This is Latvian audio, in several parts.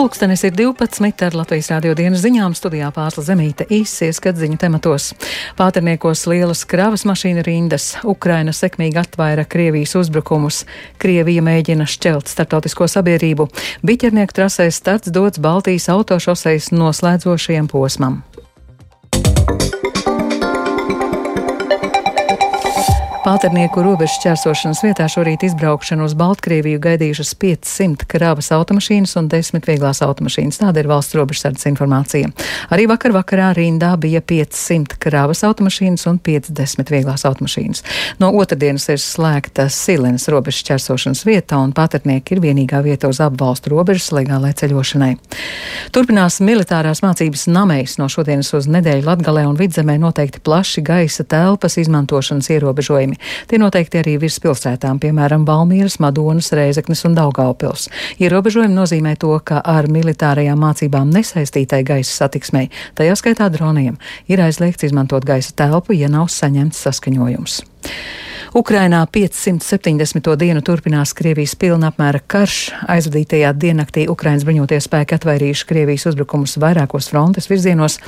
Pulkstenis ir 12 ar Latvijas rādio dienas ziņām studijā pārsla zemīte īsi ieskatziņu tematos. Pāterniekos lielas kravas mašīna rindas, Ukraina sekmīgi atvaira Krievijas uzbrukumus, Krievija mēģina šķelt startautisko sabiedrību, biķernieku trasēs starts dots Baltijas autošoseis noslēdzošajam posmam. Pāternieku robežu šķērsošanas vietā šorīt izbraukšanu uz Baltkrieviju gaidījušas 500 kravas automašīnas un 10 vieglās automašīnas. Tāda ir valsts robežsardzes informācija. Arī vakar vakarā rindā bija 500 kravas automašīnas un 50 vieglās automašīnas. No otrdienas ir slēgta Silenes robežu šķērsošanas vieta un pāternieki ir vienīgā vieta uz abu valstu robežas legālai ceļošanai. Turpinās militārās mācības namēs no šodienas uz nedēļu Latgalē un Vidzemē noteikti plaši gaisa telpas izmantošanas ierobežojumi. Tie noteikti arī virs pilsētām, piemēram, Valmīras, Madonas, Reizeknes un Daugaupils. Ierobežojumi nozīmē to, ka ar militārajām mācībām nesaistītai gaisa satiksmei, tajā skaitā droniem, ir aizliegts izmantot gaisa telpu, ja nav saņemts saskaņojums. Ukrainā 570. dienu turpinās Krievijas pilna apmēra karš. Aizvadītajā diennaktī Ukrainas bruņoties spēki atvairījuši Krievijas uzbrukumus vairākos frontes virzienos.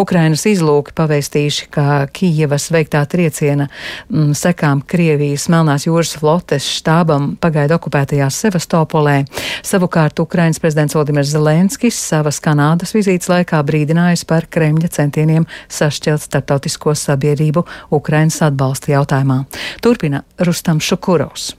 Ukrainas izlūki pavēstījuši, ka Kijevas veiktā trieciena m, mm, sekām Krievijas Melnās jūras flotes štābam pagaida okupētajā Sevastopolē. Savukārt Ukrainas prezidents Vladimirs Zelenskis savas Kanādas vizītes laikā brīdinājis par Kremļa centieniem sašķelt starptautisko sabiedrību Ukrainas atbalsta jautājumā. Turpina Rustam Šukurovs.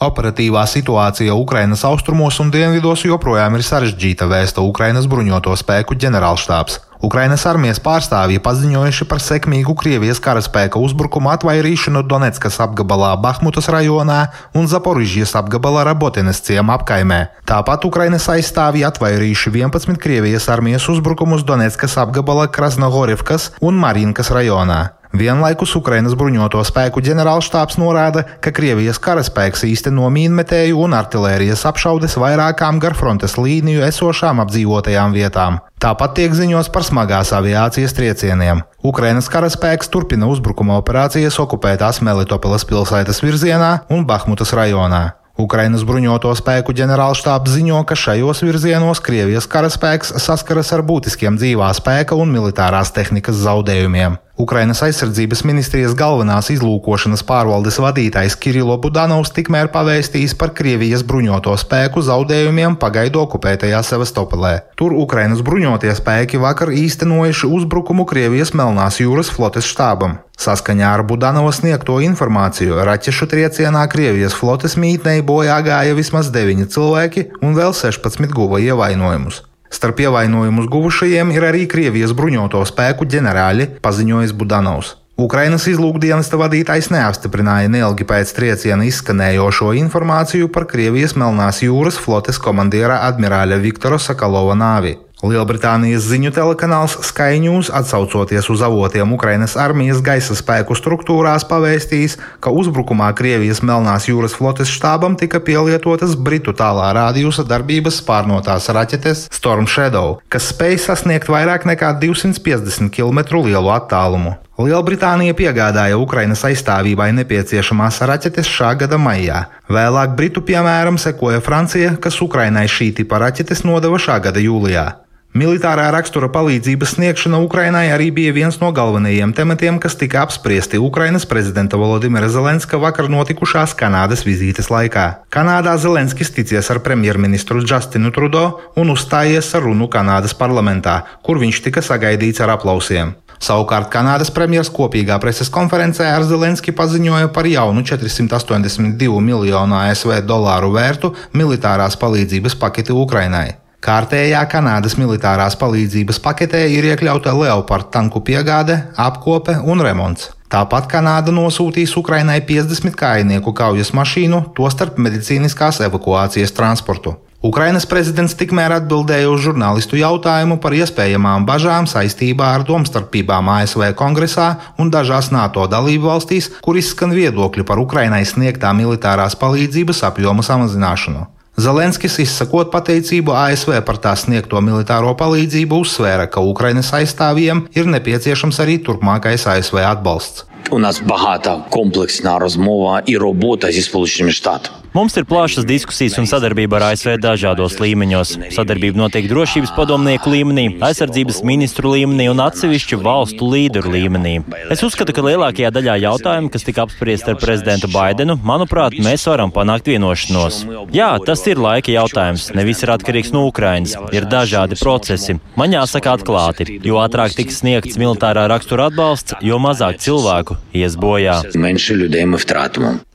Operatīvā situācija Ukrainas austrumos un dienvidos joprojām ir sarežģīta, vēsta Ukrainas bruņoto spēku ģenerālštābs. Ukrainas armijas pārstāvji paziņojuši par sekmīgu Krievijas karaspēka uzbrukumu atvairīšanu Donetskas apgabalā Bahmutas rajonā un Zaporižijas apgabala Rabotinas ciema apkaimē. Tāpat Ukrainas aizstāvji atvairījuši 11 Krievijas armijas uzbrukumus Donetskas apgabala Krasnogorivkas un Marinkas rajonā. Vienlaikus Ukrainas bruņoto spēku ģenerālštāps norāda, ka Krievijas karaspēks īsteno mīnmetēju un artilērijas apšaudes vairākām gar frontes līniju esošām apdzīvotajām vietām. Tāpat tiek ziņots par smagās aviācijas triecieniem. Ukrainas karaspēks turpina uzbrukuma operācijas okupētās Melitopoles pilsētas virzienā un Bahmutas rajonā. Ukrainas bruņoto spēku ģenerālštābs ziņo, ka šajos virzienos Krievijas karaspēks saskaras ar būtiskiem dzīvā spēka un militārās tehnikas zaudējumiem. Ukrainas aizsardzības ministrijas galvenās izlūkošanas pārvaldes vadītājs Kirilo Budanovs tikmēr pavēstījis par Krievijas bruņoto spēku zaudējumiem pagaidu okupētajā Sevastopolē. Tur Ukrainas bruņotie spēki vakar īstenojuši uzbrukumu Krievijas Melnās jūras flotes štābam. Saskaņā ar Budanova sniegto informāciju, raķešu triecienā Krievijas flotes mītnei bojā gāja vismaz 9 cilvēki un vēl 16 guva ievainojumus. Starp ievainojumus guvušajiem ir arī Krievijas bruņoto spēku ģenerāļi, paziņojis Budanovs. Ukrainas izlūkdienesta vadītājs neapstiprināja neilgi pēc trieciena izskanējošo informāciju par Krievijas Melnās jūras flotes komandiera admirāļa Viktora Sakalova nāvi. Lielbritānijas ziņu telekanāls Sky News, atsaucoties uz avotiem Ukrainas armijas gaisa spēku struktūrās, pavēstījis, ka uzbrukumā Krievijas Melnās jūras flotes štābam tika pielietotas Britu tālā rādījusa darbības spārnotās raķetes Storm Shadow, kas spēj sasniegt vairāk nekā 250 km lielu attālumu. Lielbritānija piegādāja Ukrainas aizstāvībai nepieciešamās raķetes šā gada maijā. Vēlāk Britu piemēram sekoja Francija, kas Ukrainai šī tipa raķetes nodeva šā gada jūlijā. Militārā rakstura palīdzības sniegšana Ukrainai arī bija viens no galvenajiem tematiem, kas tika apspriesti Ukrainas prezidenta Volodimira Zelenska vakar notikušās Kanādas vizītes laikā. Kanādā Zelenskis ticies ar premjerministru Justinu Trudo un uzstājies ar runu Kanādas parlamentā, kur viņš tika sagaidīts ar aplausiem. Savukārt Kanādas premjeras kopīgā preses konferencē ar Zelenski paziņoja par jaunu 482 miljonu ASV dolāru vērtu militārās palīdzības paketi Ukrainai. Kārtējā Kanādas militārās palīdzības paketē ir iekļauta Leopard tanku piegāde, apkope un remonts. Tāpat Kanāda nosūtīs Ukrainai 50 kājnieku kaujas mašīnu, tostarp medicīniskās evakuācijas transportu. Ukrainas prezidents tikmēr atbildēja uz žurnālistu jautājumu par iespējamām bažām saistībā ar domstarpībām ASV kongresā un dažās NATO dalību valstīs, kur izskan viedokļi par Ukrainai sniegtā militārās palīdzības apjoma samazināšanu. Zelenskis, izsakot pateicību ASV par tā sniegto militāro palīdzību, uzsvēra, ka Ukrainas aizstāvjiem ir nepieciešams arī turpmākais ASV atbalsts. У нас багата комплексна розмова і робота зі сполученими штатами. Mums ir plašas diskusijas un sadarbība ar ASV dažādos līmeņos. Sadarbība notiek drošības padomnieku līmenī, aizsardzības ministru līmenī un atsevišķu valstu līderu līmenī. Es uzskatu, ka lielākajā daļā jautājumu, kas tika apspriesti ar prezidentu Baidenu, manuprāt, mēs varam panākt vienošanos. Jā, tas ir laika jautājums. Ne viss ir atkarīgs no Ukrainas. Ir dažādi procesi. Man jāsaka atklāti, jo ātrāk tiks sniegts militārā rakstura atbalsts, jo mazāk cilvēku ies bojā.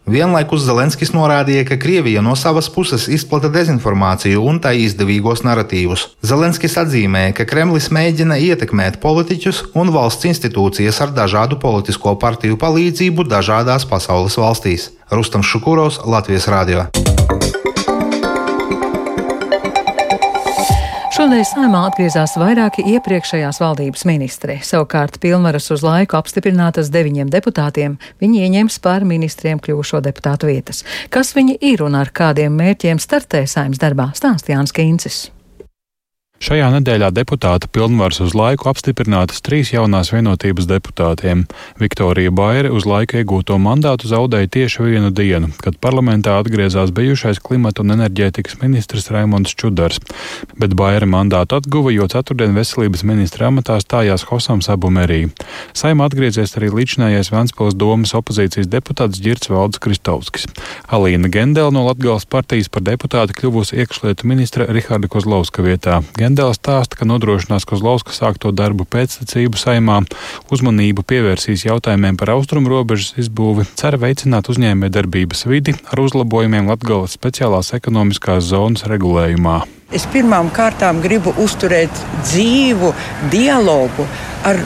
Vienlaikus Zelenskis norādīja, ka Krievija no savas puses izplata dezinformāciju un tā izdevīgos narratīvus. Zelenskis atzīmēja, ka Kremlis mēģina ietekmēt politiķus un valsts institūcijas ar dažādu politisko partiju palīdzību dažādās pasaules valstīs. Rustam Šukuros, Latvijas Rādio. Šodien saimā atgriezās vairāki iepriekšējās valdības ministri. Savukārt pilnvaras uz laiku apstiprinātas deviņiem deputātiem, viņi ieņems par ministriem kļuvušo deputātu vietas. Kas viņi ir un ar kādiem mērķiem startē saimnes darbā, stāsta Jānis Kīncis. Šajā nedēļā deputāta pilnvaras uz laiku apstiprinātas trīs jaunās vienotības deputātiem. Viktorija Baire uz laiku iegūto mandātu zaudēja tieši vienu dienu, kad parlamentā atgriezās bijušais klimata un enerģētikas ministrs Raimons Čudars, bet Baire mandātu atguva, jo ceturtdien veselības ministra amatā stājās Hosam Sabumerī. Saima atgriezies arī līdzinājais Vanspils domas opozīcijas deputāts Girts Valdes Kristovskis. Alīna Gendela no Latgales partijas par deputāti kļuvusi iekšlietu ministra Riharda Kozlovska vietā. Gendēls stāsta, ka nodrošinās Kozlovska sākto darbu pēctecību saimā, uzmanību pievērsīs jautājumiem par austrumu robežas izbūvi, cer veicināt uzņēmē darbības vidi ar uzlabojumiem Latgales speciālās ekonomiskās zonas regulējumā. Es pirmām kārtām gribu uzturēt dzīvu dialogu ar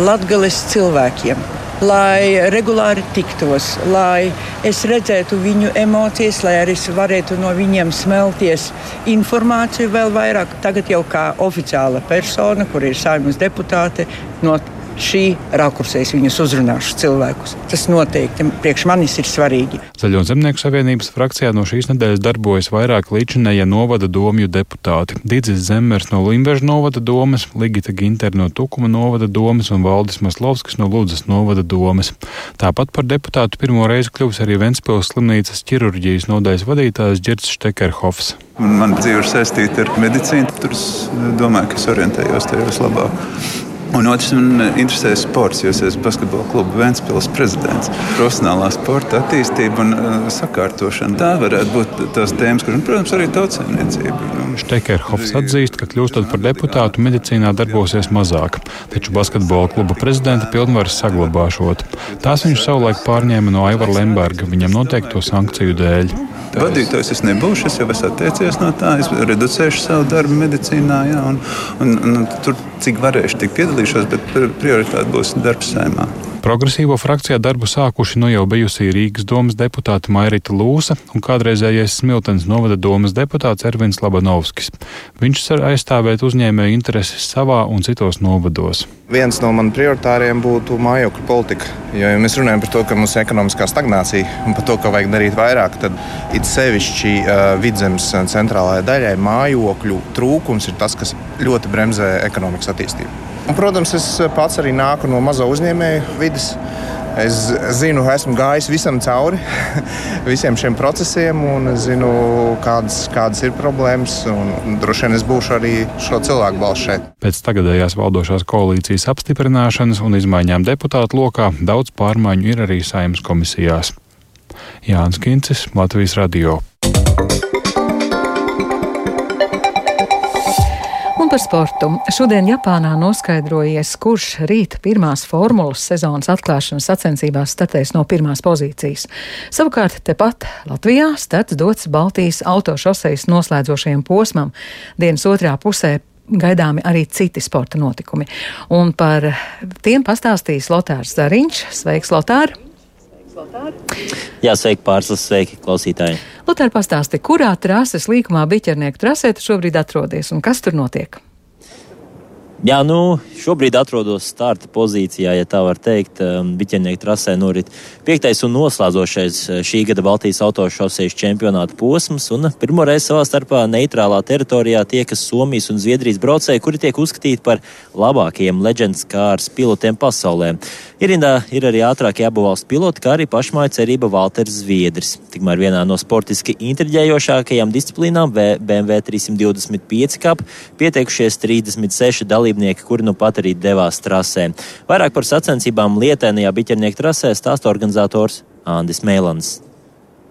Latgales cilvēkiem lai regulāri tiktos, lai es redzētu viņu emocijas, lai arī es varētu no viņiem smelties informāciju vēl vairāk. Tagad jau kā oficiāla persona, kur ir saimnes deputāte, no šī rakursā es viņus uzrunāšu cilvēkus. Tas noteikti priekš manis ir svarīgi. Zaļo zemnieku savienības frakcijā no šīs nedēļas darbojas vairāk līdzinēja novada domju deputāti. Digis Zemmers no Limbeža novada domas, Ligita Ginter no Tukuma novada domas un Valdis Maslovskis no Ludzas novada domas. Tāpat par deputātu pirmo reizi kļuvis arī Ventspils slimnīcas ķirurģijas nodaļas vadītājs Girts Štekerhofs. Man dzīve ir saistīta ar medicīnu, tur es domāju, ka es orientējos tajos labāk. Un otrs man interesē sports, jo es esmu basketbola kluba Vēncpils prezidents. Profesionālā sporta attīstība un uh, sakārtošana. Tā varētu būt tās tēmas, kuras, protams, arī tautsēmniecība. Štekerhofs atzīst, ka kļūstot par deputātu medicīnā darbosies mazāk, taču basketbola kluba prezidenta pilnvaras saglabāšot. Tās viņš savulaik pārņēma no Aivara Lemberga viņam noteikto sankciju dēļ. Vadītājs es nebūšu, es jau esmu atteicies no tā, es reducēšu savu darbu medicīnā, jā, un, un, un tur cik varēšu, tik piedalīšos, bet prioritāte būs darbs saimā. Progresīvo frakcijā darbu sākuši nu jau bijusī Rīgas domas deputāte Mairita Lūsa un kādreizējais Smiltens novada domas deputāts Ervins Labanovskis. Viņš cer aizstāvēt uzņēmēju intereses savā un citos novados. Viens no maniem prioritāriem būtu mājokļu politika. Jo, ja mēs runājam par to, ka mums ir ekonomiskā stagnācija un par to, ka vajag darīt vairāk, tad it sevišķi uh, vidzemes centrālajai daļai mājokļu trūkums ir tas, kas ļoti bremzē ekonomikas attīstību. Un, protams, es pats arī nāku no mazo uzņēmēju vidas. Es zinu, esmu gājis visam cauri, visiem šiem procesiem, un zinu, kādas, kādas ir problēmas. Droši vien es būšu arī šo cilvēku balss šeit. Pēc tagadējās valdošās koalīcijas apstiprināšanas un izmaiņām deputātu lokā daudz pārmaiņu ir arī saimnes komisijās. Jānis Kincis, Latvijas Radio. Par sportu. Šodien Japānā noskaidrojies, kurš rīt pirmās formulas sezonas atklāšanas sacensībās startēs no pirmās pozīcijas. Savukārt tepat Latvijā starts dots Baltijas autošosejas noslēdzošajam posmam. Dienas otrā pusē gaidāmi arī citi sporta notikumi. Un par tiem pastāstīs Lotārs Zariņš. Sveiks, Lotār! Jā, sveiki, pārslas, sveiki, klausītāji. Lutēr pastāsti, kurā trases līkumā biķernieku trasē tu šobrīd atrodies un kas tur notiek? Jā, nu, šobrīd atrodos starta pozīcijā, ja tā var teikt. Um, Biķenieku trasē norit piektais un noslēdzošais uh, šī gada Baltijas autošosejas čempionāta posms. Pirmo reizi savā starpā neitrālā teritorijā tiekas Somijas un Zviedrijas braucēji, kuri tiek uzskatīti par labākajiem leģendas kārs pilotiem pasaulē. Ierindā ir arī ātrākie abu valstu piloti, kā arī pašmāja cerība Valters Zviedris. Tikmēr vienā no sportiski intriģējošākajām disciplīnām BMW 325 kap pieteikušies 36 dalībnieki, kuri nu pat arī devās trasē. Vairāk par sacensībām lietēnajā biķernieku trasē stāsta organizators Andis Mēlans.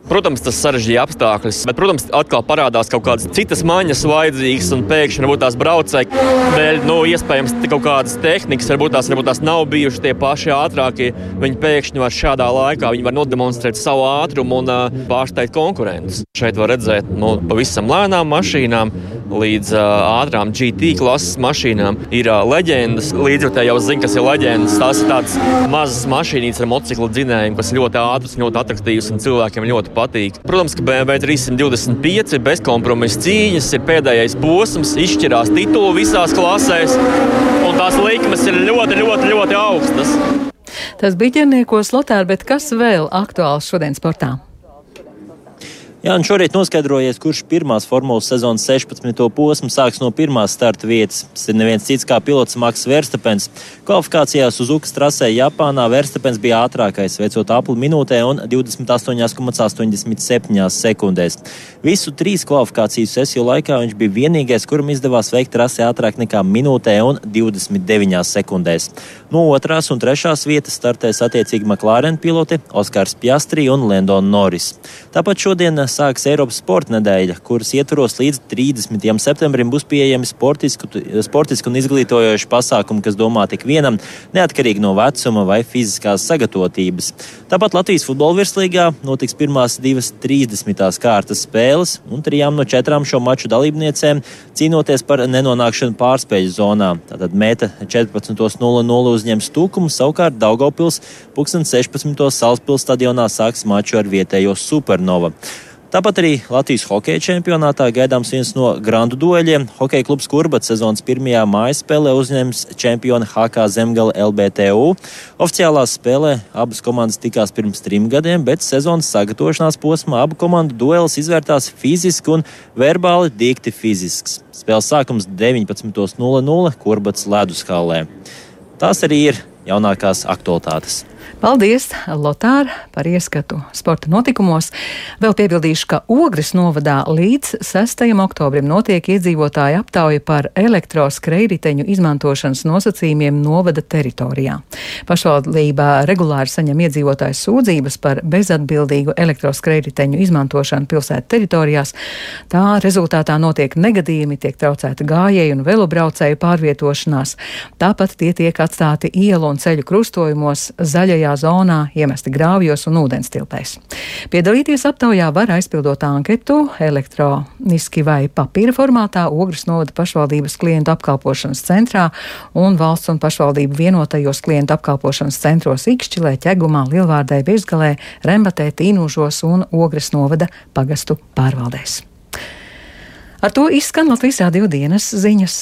Protams, tas sarežģīja apstākļus, bet, protams, atkal parādās kaut kādas citas maņas vajadzīgas, un pēkšņi varbūt tās braucēji dēļ, nu, iespējams, kaut kādas tehnikas, varbūt tās, varbūt tās nav bijuši tie paši ātrākie. Viņi pēkšņi var šādā laikā var nodemonstrēt savu ātrumu un uh, pārsteigt konkurentus. Šeit var redzēt no nu, pavisam lēnām mašīnām līdz ātrām GT klases mašīnām. Ir leģendas, līdzjutēji jau zina, kas ir leģendas. Tās ir tādas mazas mašīnītes ar motociklu dzinējiem, kas ļoti ātras, ļoti attraktīvas un cilvēkiem ļoti patīk. Protams, ka BMW 325 ir bezkompromisa cīņas, ir pēdējais posms, izšķirās titulu visās klasēs, un tās likmes ir ļoti, ļoti, ļoti augstas. Tas bija ģerniekos Lotāra, bet kas vēl aktuāls šodien sportā? Jā, un šorīt noskaidrojies, kurš pirmās formulas sezonas 16. posmu sāks no pirmās starta vietas. Tas ir neviens cits kā pilots Maks Verstapens. Kvalifikācijās uz Ukas trasē Japānā Verstapens bija ātrākais, veicot apli minūtē un 28,87 sekundēs. Visu trīs kvalifikāciju sesiju laikā viņš bija vienīgais, kuram izdevās veikt trasi ātrāk nekā minūtē un 29 sekundēs. No otrās un trešās vietas startēs attiecīgi McLaren piloti Oskars Piastri un Lendon Norris. Tāpat šodien sāks Eiropas sporta nedēļa, kuras ietvaros līdz 30. septembrim būs pieejami sportisku, sportisku un izglītojoši pasākumi, kas domāti ik vienam, neatkarīgi no vecuma vai fiziskās sagatavotības. Tāpat Latvijas futbola virslīgā notiks pirmās divas 30. kārtas spēles, un trijām no četrām šo maču dalībniecēm cīnoties par nenonākšanu pārspēļu zonā. Tātad mēta 14.00 uzņems tūkumu, savukārt Daugopils 16. Salaspils stadionā sāks maču ar vietējo Supernova. Tāpat arī Latvijas hokeja čempionātā gaidāms viens no grandu dueļiem. Hokeja klubs Kurbats sezonas pirmajā mājas spēlē uzņems čempionu HK Zemgala LBTU. Oficiālā spēlē abas komandas tikās pirms trim gadiem, bet sezonas sagatavošanās posmā abu komandu duelis izvērtās fiziski un verbāli dikti fizisks. Spēles sākums 19.00 Kurbats ledus hallē. Tās arī ir jaunākās aktualitātes. Paldies, Lotār, par ieskatu sporta notikumos. Vēl piebildīšu, ka Ogres novadā līdz 6. oktobrim notiek iedzīvotāju aptauja par elektroskrējriteņu izmantošanas nosacījumiem novada teritorijā. Pašvaldībā regulāri saņem iedzīvotāju sūdzības par bezatbildīgu elektroskrējriteņu izmantošanu pilsētu teritorijās. Tā rezultātā notiek negadījumi, tiek traucēta gājēju un velobraucēju pārvietošanās. Tāpat tie tiek atstāti ielu un ceļu krustojumos zaļajā zaļajā zonā, iemesti grāvjos un ūdenstilpēs. Piedalīties aptaujā var aizpildot anketu elektroniski vai papīra formātā Ogres novada pašvaldības klientu apkalpošanas centrā un valsts un pašvaldību vienotajos klientu apkalpošanas centros Ikšķilē, Ķegumā, Lielvārdē, Birzgalē, Rembatē, Tīnūžos un Ogres novada pagastu pārvaldēs. Ar to izskan Latvijas radio dienas ziņas.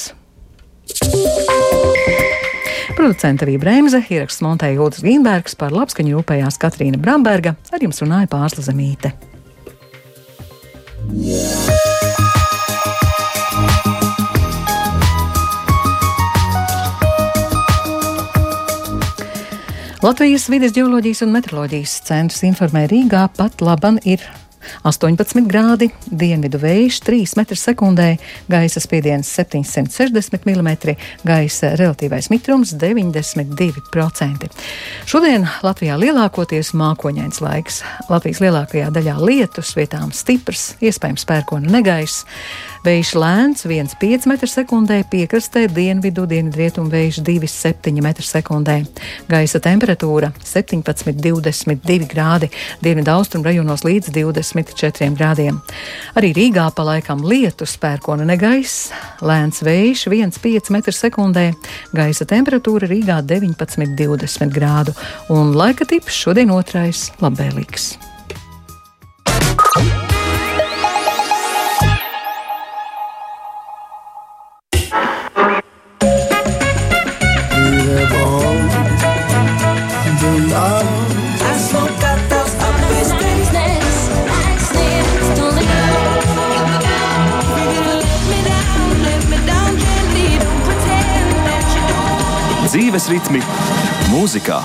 Producents arī Bremse, ieraksts montēja Jūtas Grīnbergs, par labskaņu rūpējās Katrīna Bramberga, ar jums runāja Pārsla Zemīte. Latvijas vides geoloģijas un meteoroloģijas centrs informē Rīgā pat laban ir 18 grādi, dienvidu vējš 3 m2, gaisa spiediens 760 mm, gaisa relatīvais mitrums 92%. Šodien Latvijā lielākoties mākoņains laiks. Latvijas lielākajā daļā lietus, vietām stiprs, iespējams pērkona negaiss. Vējš lēns 1,5 m2, piekrastē dienvidu, dienvidrietumu vējš 2,7 m2. Gaisa temperatūra 17,22 grādi, dienvidu austrumu rajonos līdz 24 grādiem. Arī Rīgā pa laikam lietus, pērkona negaiss, lēns vējš 1,5 m2, gaisa temperatūra Rīgā 19,20 grādu un laika tips šodien otrais labvēlīgs. Dzīves ritmi mūzikā.